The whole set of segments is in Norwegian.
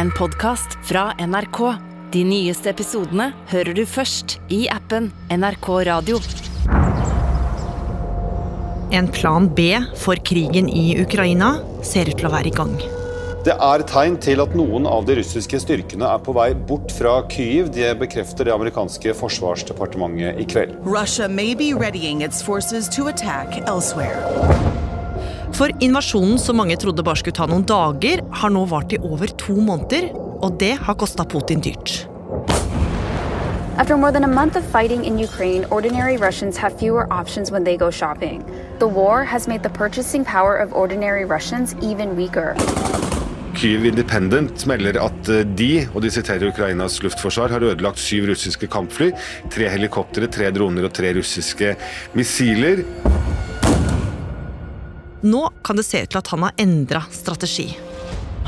en podkast fra NRK. De nyeste episodene hører du først i appen NRK Radio. En plan B for krigen i Ukraina ser ut til å være i gang. Det er tegn til at noen av de russiske styrkene er på vei bort fra Kyiv. Det bekrefter det amerikanske forsvarsdepartementet i kveld. Russia may be readying its forces to attack elsewhere. For invasjonen som mange trodde bare skulle ta noen dager, har nå vart i over to måneder, og det har kosta Putin dyrt. After more than a month of fighting in Ukraine, ordinary Russians have fewer options when they go shopping. The war has made the purchasing power of ordinary Russians even weaker. Kyiv Independent melder at eh, de, og de siterer Ukrainas luftforsvar, har ødelagt syv russiske kampfly, tre helikoptre, tre droner og tre russiske missiler. Nå kan det se ut til at han har endra strategi.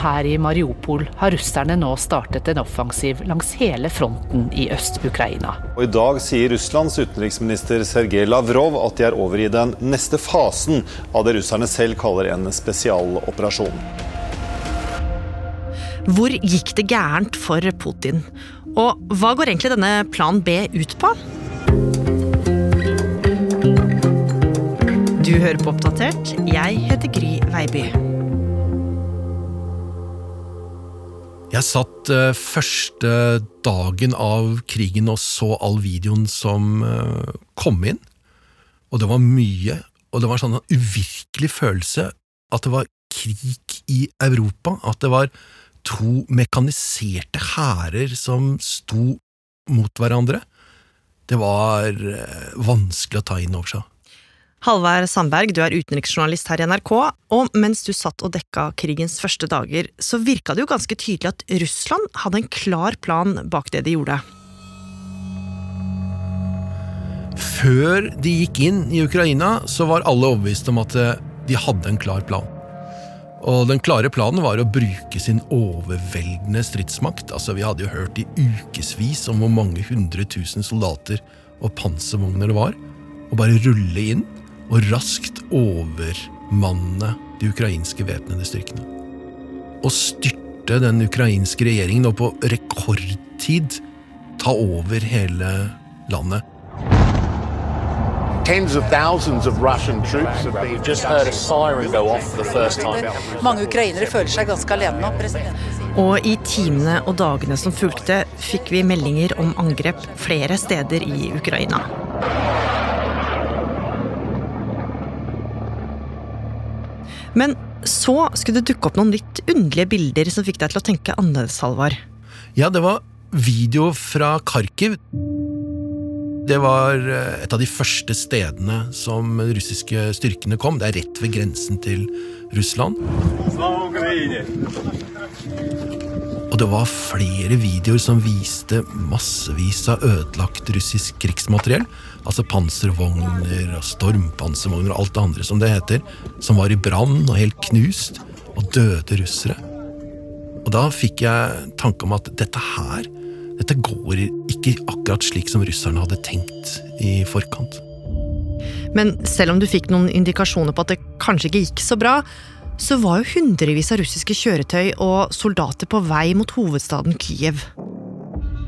Her i Mariupol har russerne nå startet en offensiv langs hele fronten i Øst-Ukraina. I dag sier Russlands utenriksminister Sergej Lavrov at de er over i den neste fasen av det russerne selv kaller en spesialoperasjon. Hvor gikk det gærent for Putin? Og hva går egentlig denne plan B ut på? Du hører på Oppdatert. Jeg heter Gry Veiby. Jeg satt eh, første dagen av krigen og så all videoen som eh, kom inn, og det var mye, og det var en sånn uvirkelig følelse at det var krig i Europa, at det var to mekaniserte hærer som sto mot hverandre. Det var eh, vanskelig å ta inn over seg. Halvard Sandberg, du er utenriksjournalist her i NRK, og mens du satt og dekka krigens første dager, så virka det jo ganske tydelig at Russland hadde en klar plan bak det de gjorde. Før de gikk inn i Ukraina, så var alle overbevist om at eh, de hadde en klar plan. Og den klare planen var å bruke sin overveldende stridsmakt. Altså, Vi hadde jo hørt i ukevis om hvor mange hundre tusen soldater og panservogner det var. Og bare rulle inn og raskt overmanne de ukrainske væpnede styrkene. Å styrte den ukrainske regjeringen og på rekordtid ta over hele landet. Tens of thousands of Russian troops have been just heard a siren go off for the first time. Mange ukrainere føler seg ganske alene nå. president. Og i timene og dagene som fulgte, fikk vi meldinger om angrep flere steder i Ukraina. Men så skulle det dukke opp noen litt underlige bilder som fikk deg til å tenke annerledes, Halvard. Ja, det var video fra Kharkiv. Det var eh, et av de første stedene som de russiske styrkene kom. Det er rett ved grensen til Russland. Det var flere videoer som viste massevis av ødelagt russisk krigsmateriell. Altså panservogner og stormpanservogner og alt det andre som det heter. Som var i brann og helt knust. Og døde russere. Og da fikk jeg tanke om at dette her dette går ikke akkurat slik som russerne hadde tenkt i forkant. Men selv om du fikk noen indikasjoner på at det kanskje ikke gikk så bra, så var jo hundrevis av russiske kjøretøy og soldater på vei mot hovedstaden Kyiv.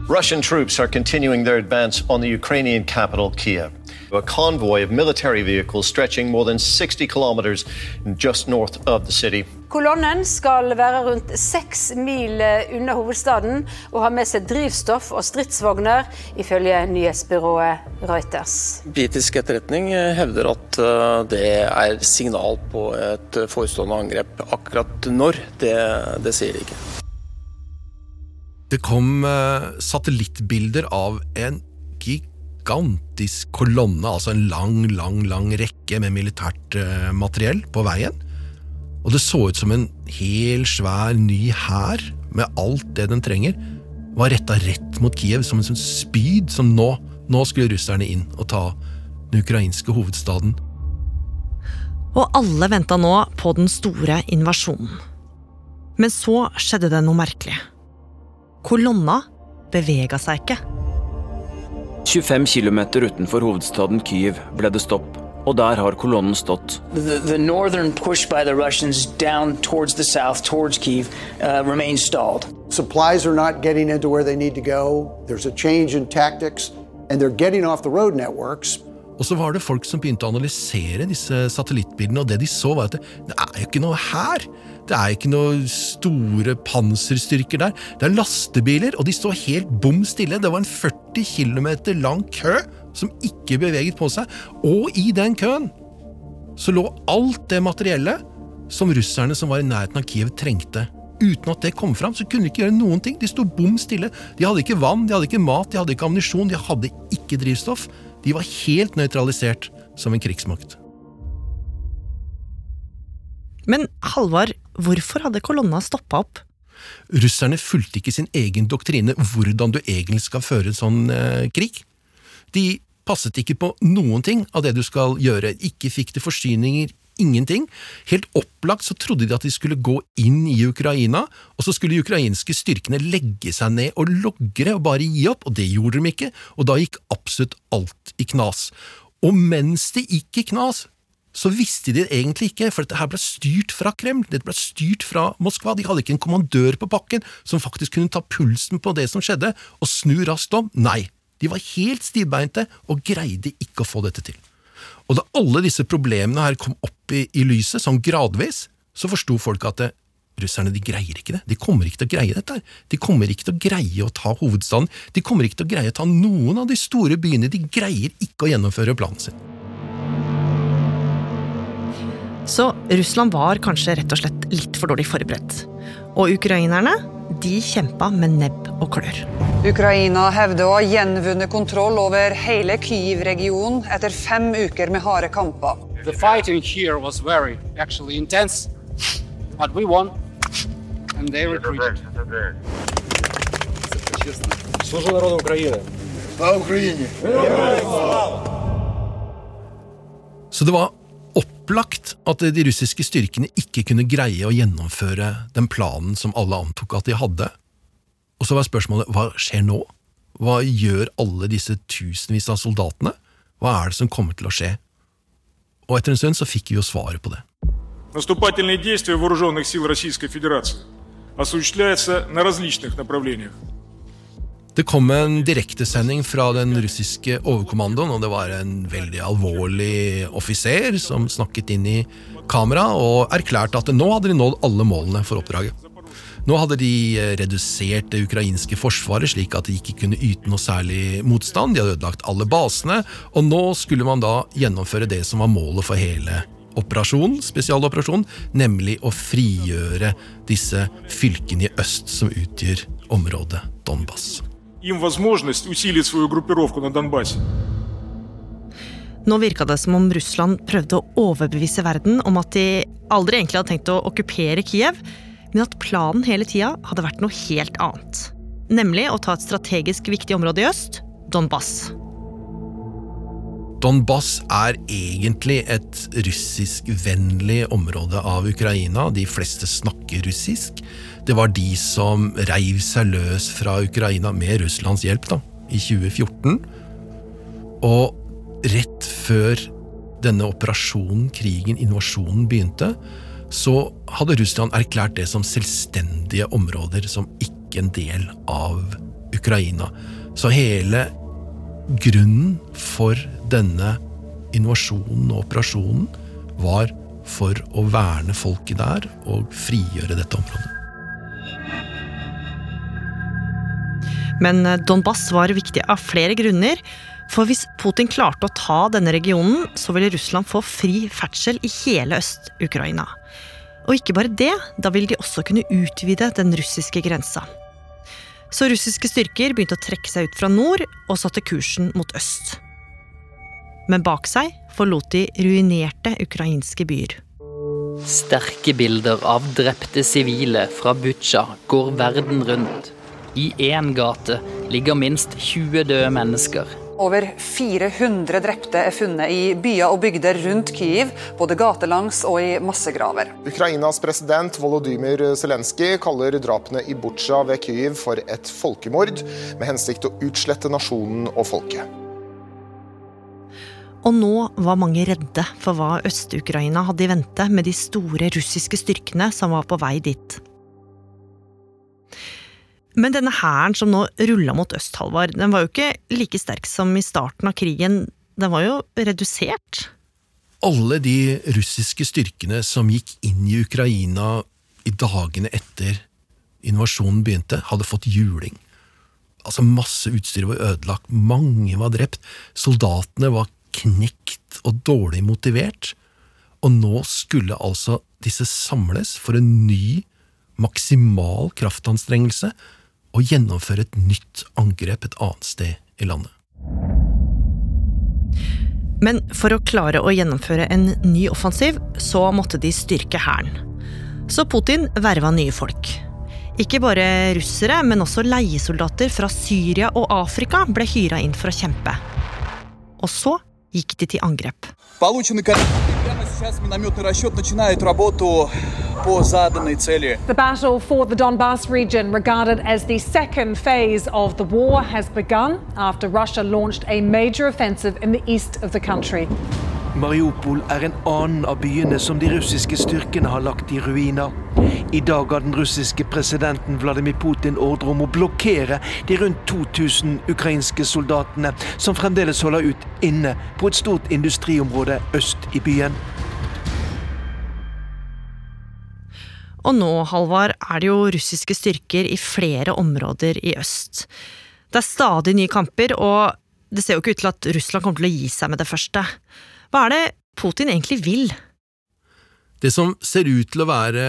Russian troops are continuing their advance on the Ukrainian capital, Kiev. A convoy of military vehicles stretching more than 60 kilometers just north of the city. Kolonnen skal være rundt seks mil unna hovedstaden og ha med seg drivstoff og stridsvogner, ifølge nyhetsbyrået Reuters. Britisk etterretning hevder at eh, det er signal på et forestående angrep. Akkurat når, det, det sier de ikke. Det kom eh, satellittbilder av en gigantisk kolonne, altså en lang, lang, lang rekke med militært eh, materiell på veien. Og det så ut som en hel, svær, ny hær med alt det den trenger, var retta rett mot Kiev som en sånn spyd som nå, nå skulle russerne inn og ta den ukrainske hovedstaden. Og alle venta nå på den store invasjonen. Men så skjedde det noe merkelig. Kolonna bevega seg ikke. 25 km utenfor hovedstaden Kyiv ble det stopp, og der har kolonnen stått. The, the northern push by the Russians down towards the south, towards Kiev, uh, remains stalled. Supplies are not getting into where they need to go. There's a change in tactics, and they're getting off the road networks. Og så var det folk som begynte å analysere disse satellittbildene, og det de så, var at det, det er jo ikke noe her. Det er ikke noen store panserstyrker der. Det er lastebiler, og de står helt bom stille. Det var en 40 km lang kø som ikke beveget på seg. Og i den køen så lå alt det materiellet som russerne som var i nærheten av Kiev, trengte. Uten at det kom fram, så kunne de ikke gjøre noen ting. De sto bom stille. De hadde ikke vann, de hadde ikke mat, de hadde ikke ammunisjon, de hadde ikke drivstoff. De var helt nøytralisert som en krigsmakt. Men Halvard, hvorfor hadde kolonna stoppa opp? Russerne fulgte ikke sin egen doktrine hvordan du egentlig skal føre en sånn eh, krig. De passet ikke på noen ting av det du skal gjøre. Ikke fikk de forsyninger, ingenting. Helt opplagt så trodde de at de skulle gå inn i Ukraina, og så skulle de ukrainske styrkene legge seg ned og logre og bare gi opp, og det gjorde de ikke, og da gikk absolutt alt i knas. Og mens det gikk i knas, så visste de det egentlig ikke, for dette her ble styrt fra Kreml, dette ble styrt fra Moskva, de hadde ikke en kommandør på bakken som faktisk kunne ta pulsen på det som skjedde, og snu raskt om. Nei, de var helt stivbeinte og greide ikke å få dette til. Og da alle disse problemene her kom opp i, i lyset, sånn gradvis, så forsto folk at det, russerne de greier ikke det. De kommer ikke til å greie dette. her. De kommer ikke til å greie å ta hovedstaden. De kommer ikke til å greie å ta noen av de store byene. De greier ikke å gjennomføre planen sin. Så Russland var kanskje rett og slett litt for dårlig forberedt. Og ukrainerne de kjempa med nebb og klør. Ukraina hevder å ha gjenvunnet kontroll over hele Kyiv-regionen etter fem uker med harde kamper. The fighting here was very actually intense, but we won, and they retreated. Служу народу України. Слава Україні! Så det var opplagt at de russiske styrkene ikke kunne greie å gjennomføre den planen som alle antok at de hadde. Og så var spørsmålet hva skjer nå? Hva gjør alle disse tusenvis av soldatene? Hva er det som kommer til å skje? Og etter en stund så fikk vi jo svaret på det. Наступательные действия вооруженных сил Российской Федерации осуществляются на различных направлениях. Det kom en direktesending fra den russiske overkommandoen, og det var en veldig alvorlig offiser som snakket inn i kamera og erklærte at nå hadde de nådd alle målene for oppdraget. Nå hadde de redusert det ukrainske forsvaret slik at de ikke kunne yte noe særlig motstand, de hadde ødelagt alle basene, og nå skulle man da gjennomføre det som var målet for hele operasjonen, spesialoperasjonen, nemlig å frigjøre disse fylkene i øst som utgjør området Donbas Им возможность усилить свою группировку на Донбассе. Nå virka det som om Russland prøvde å overbevise verden om at de aldri egentlig hadde tenkt å okkupere Kiev, men at planen hele tida hadde vært noe helt annet. Nemlig å ta et strategisk viktig område i øst, Donbas. Donbas er egentlig et russiskvennlig område av Ukraina. De fleste snakker russisk. Det var de som reiv seg løs fra Ukraina med Russlands hjelp da, i 2014. Og rett før denne operasjonen, krigen, invasjonen begynte, så hadde Russland erklært det som selvstendige områder, som ikke en del av Ukraina. Så hele grunnen for denne invasjonen og operasjonen var for å verne folket der og frigjøre dette området. Men eh, Donbas var viktig av flere grunner. For hvis Putin klarte å ta denne regionen, så ville Russland få fri ferdsel i hele Øst-Ukraina. Og ikke bare det, da ville de også kunne utvide den russiske grensa. Så russiske styrker begynte å trekke seg ut fra nord og satte kursen mot øst. Men bak seg forlot de ruinerte ukrainske byer. Sterke bilder av drepte sivile fra Butsja går verden rundt. I én gate ligger minst 20 døde mennesker. Over 400 drepte er funnet i byer og bygder rundt Kyiv, både gatelangs og i massegraver. Ukrainas president Volodymyr Zelenskyj kaller drapene i Butsja ved Kyiv for et folkemord, med hensikt å utslette nasjonen og folket. Og nå var mange redde for hva Øst-Ukraina hadde i vente med de store russiske styrkene som var på vei dit. Men denne hæren som nå rulla mot øst, Halvard, den var jo ikke like sterk som i starten av krigen. Den var jo redusert. Alle de russiske styrkene som gikk inn i Ukraina i dagene etter invasjonen begynte, hadde fått juling. Altså Masse utstyr var ødelagt, mange var drept, soldatene var knekt og dårlig motivert, og nå skulle altså disse samles for en ny, maksimal kraftanstrengelse og gjennomføre et nytt angrep et annet sted i landet. Men for å klare å gjennomføre en ny offensiv, så måtte de styrke hæren. Så Putin verva nye folk. Ikke bare russere, men også leiesoldater fra Syria og Afrika ble hyra inn for å kjempe. Og så gikk de til angrep. The battle for the Donbass region, regarded as the second phase of the war, has begun after Russia launched a major offensive in the east of the country. Mariupol er en annen av byene som de russiske styrkene har lagt i ruiner. I dag har den russiske presidenten Vladimir Putin ordre om å blokkere de rundt 2000 ukrainske soldatene som fremdeles holder ut inne på et stort industriområde øst i byen. Og nå, Halvard, er det jo russiske styrker i flere områder i øst. Det er stadig nye kamper, og det ser jo ikke ut til at Russland kommer til å gi seg med det første. Hva er det Putin egentlig vil? Det som ser ut til å være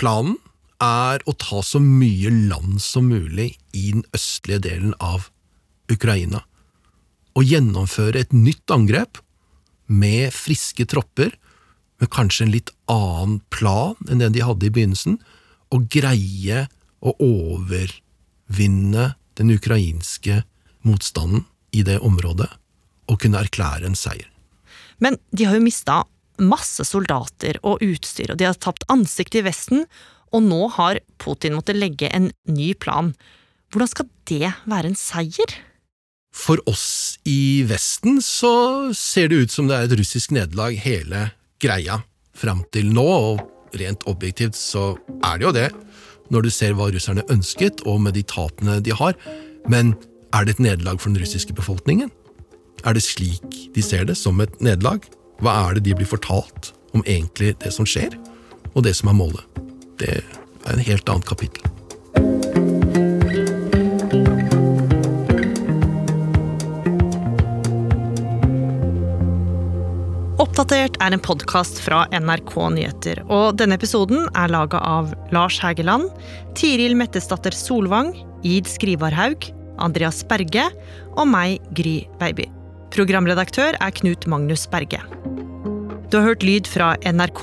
planen, er å ta så mye land som mulig i den østlige delen av Ukraina. Og gjennomføre et nytt angrep med friske tropper, med kanskje en litt annen plan enn den de hadde i begynnelsen, og greie å overvinne den ukrainske motstanden i det området, og kunne erklære en seier. Men de har jo mista masse soldater og utstyr, og de har tapt ansiktet i Vesten, og nå har Putin måttet legge en ny plan. Hvordan skal det være en seier? For oss i Vesten så ser det ut som det er et russisk nederlag hele greia fram til nå, og rent objektivt så er det jo det, når du ser hva russerne ønsket, og med de tapene de har. Men er det et nederlag for den russiske befolkningen? Er det slik de ser det, som et nederlag? Hva er det de blir fortalt om egentlig det som skjer, og det som er målet? Det er en helt annet kapittel. Oppdatert er en podkast fra NRK Nyheter, og denne episoden er laga av Lars Hægeland, Tiril Mettesdatter Solvang, Id Skrivarhaug, Andreas Berge og meg, Gry Baby. Programredaktør er Knut Magnus Berge. Du har hørt lyd fra NRK,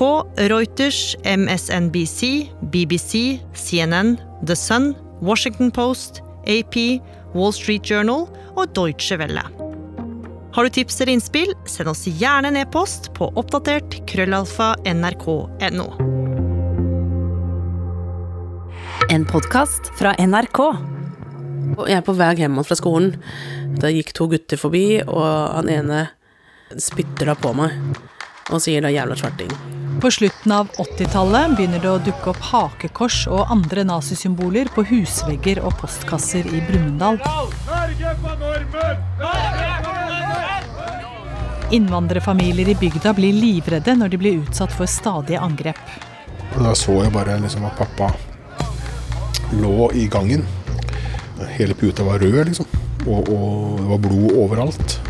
Reuters, MSNBC, BBC, CNN, The Sun, Washington Post, AP, Wall Street Journal og Deutsche Welle. Har du tips eller innspill, send oss gjerne en e-post på oppdatert krøllalfa nrk.no. En podkast fra NRK. Jeg er på vei hjem fra skolen. Da gikk to gutter forbi, og han ene spytter da på meg og sier da 'jævla svarting'. På slutten av 80-tallet begynner det å dukke opp hakekors og andre nazisymboler på husvegger og postkasser i Brumunddal. Innvandrerfamilier i bygda blir livredde når de blir utsatt for stadige angrep. Da så jeg bare liksom at pappa lå i gangen. Hele puta var rød, liksom. Og, og det var blod overalt.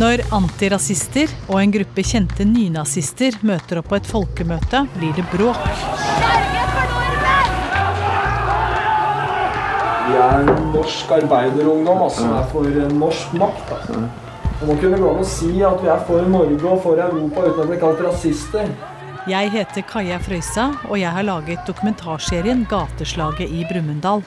Når antirasister og en gruppe kjente nynazister møter opp på et folkemøte, blir det bråk. Vi er norsk arbeiderungdom, altså. Det er for norsk makt. Altså. Og må kunne gå an å si at vi er for Norge og for Europa uten å bli kalt rasister. Jeg heter Kaja Frøysa, og jeg har laget dokumentarserien 'Gateslaget i Brumunddal'.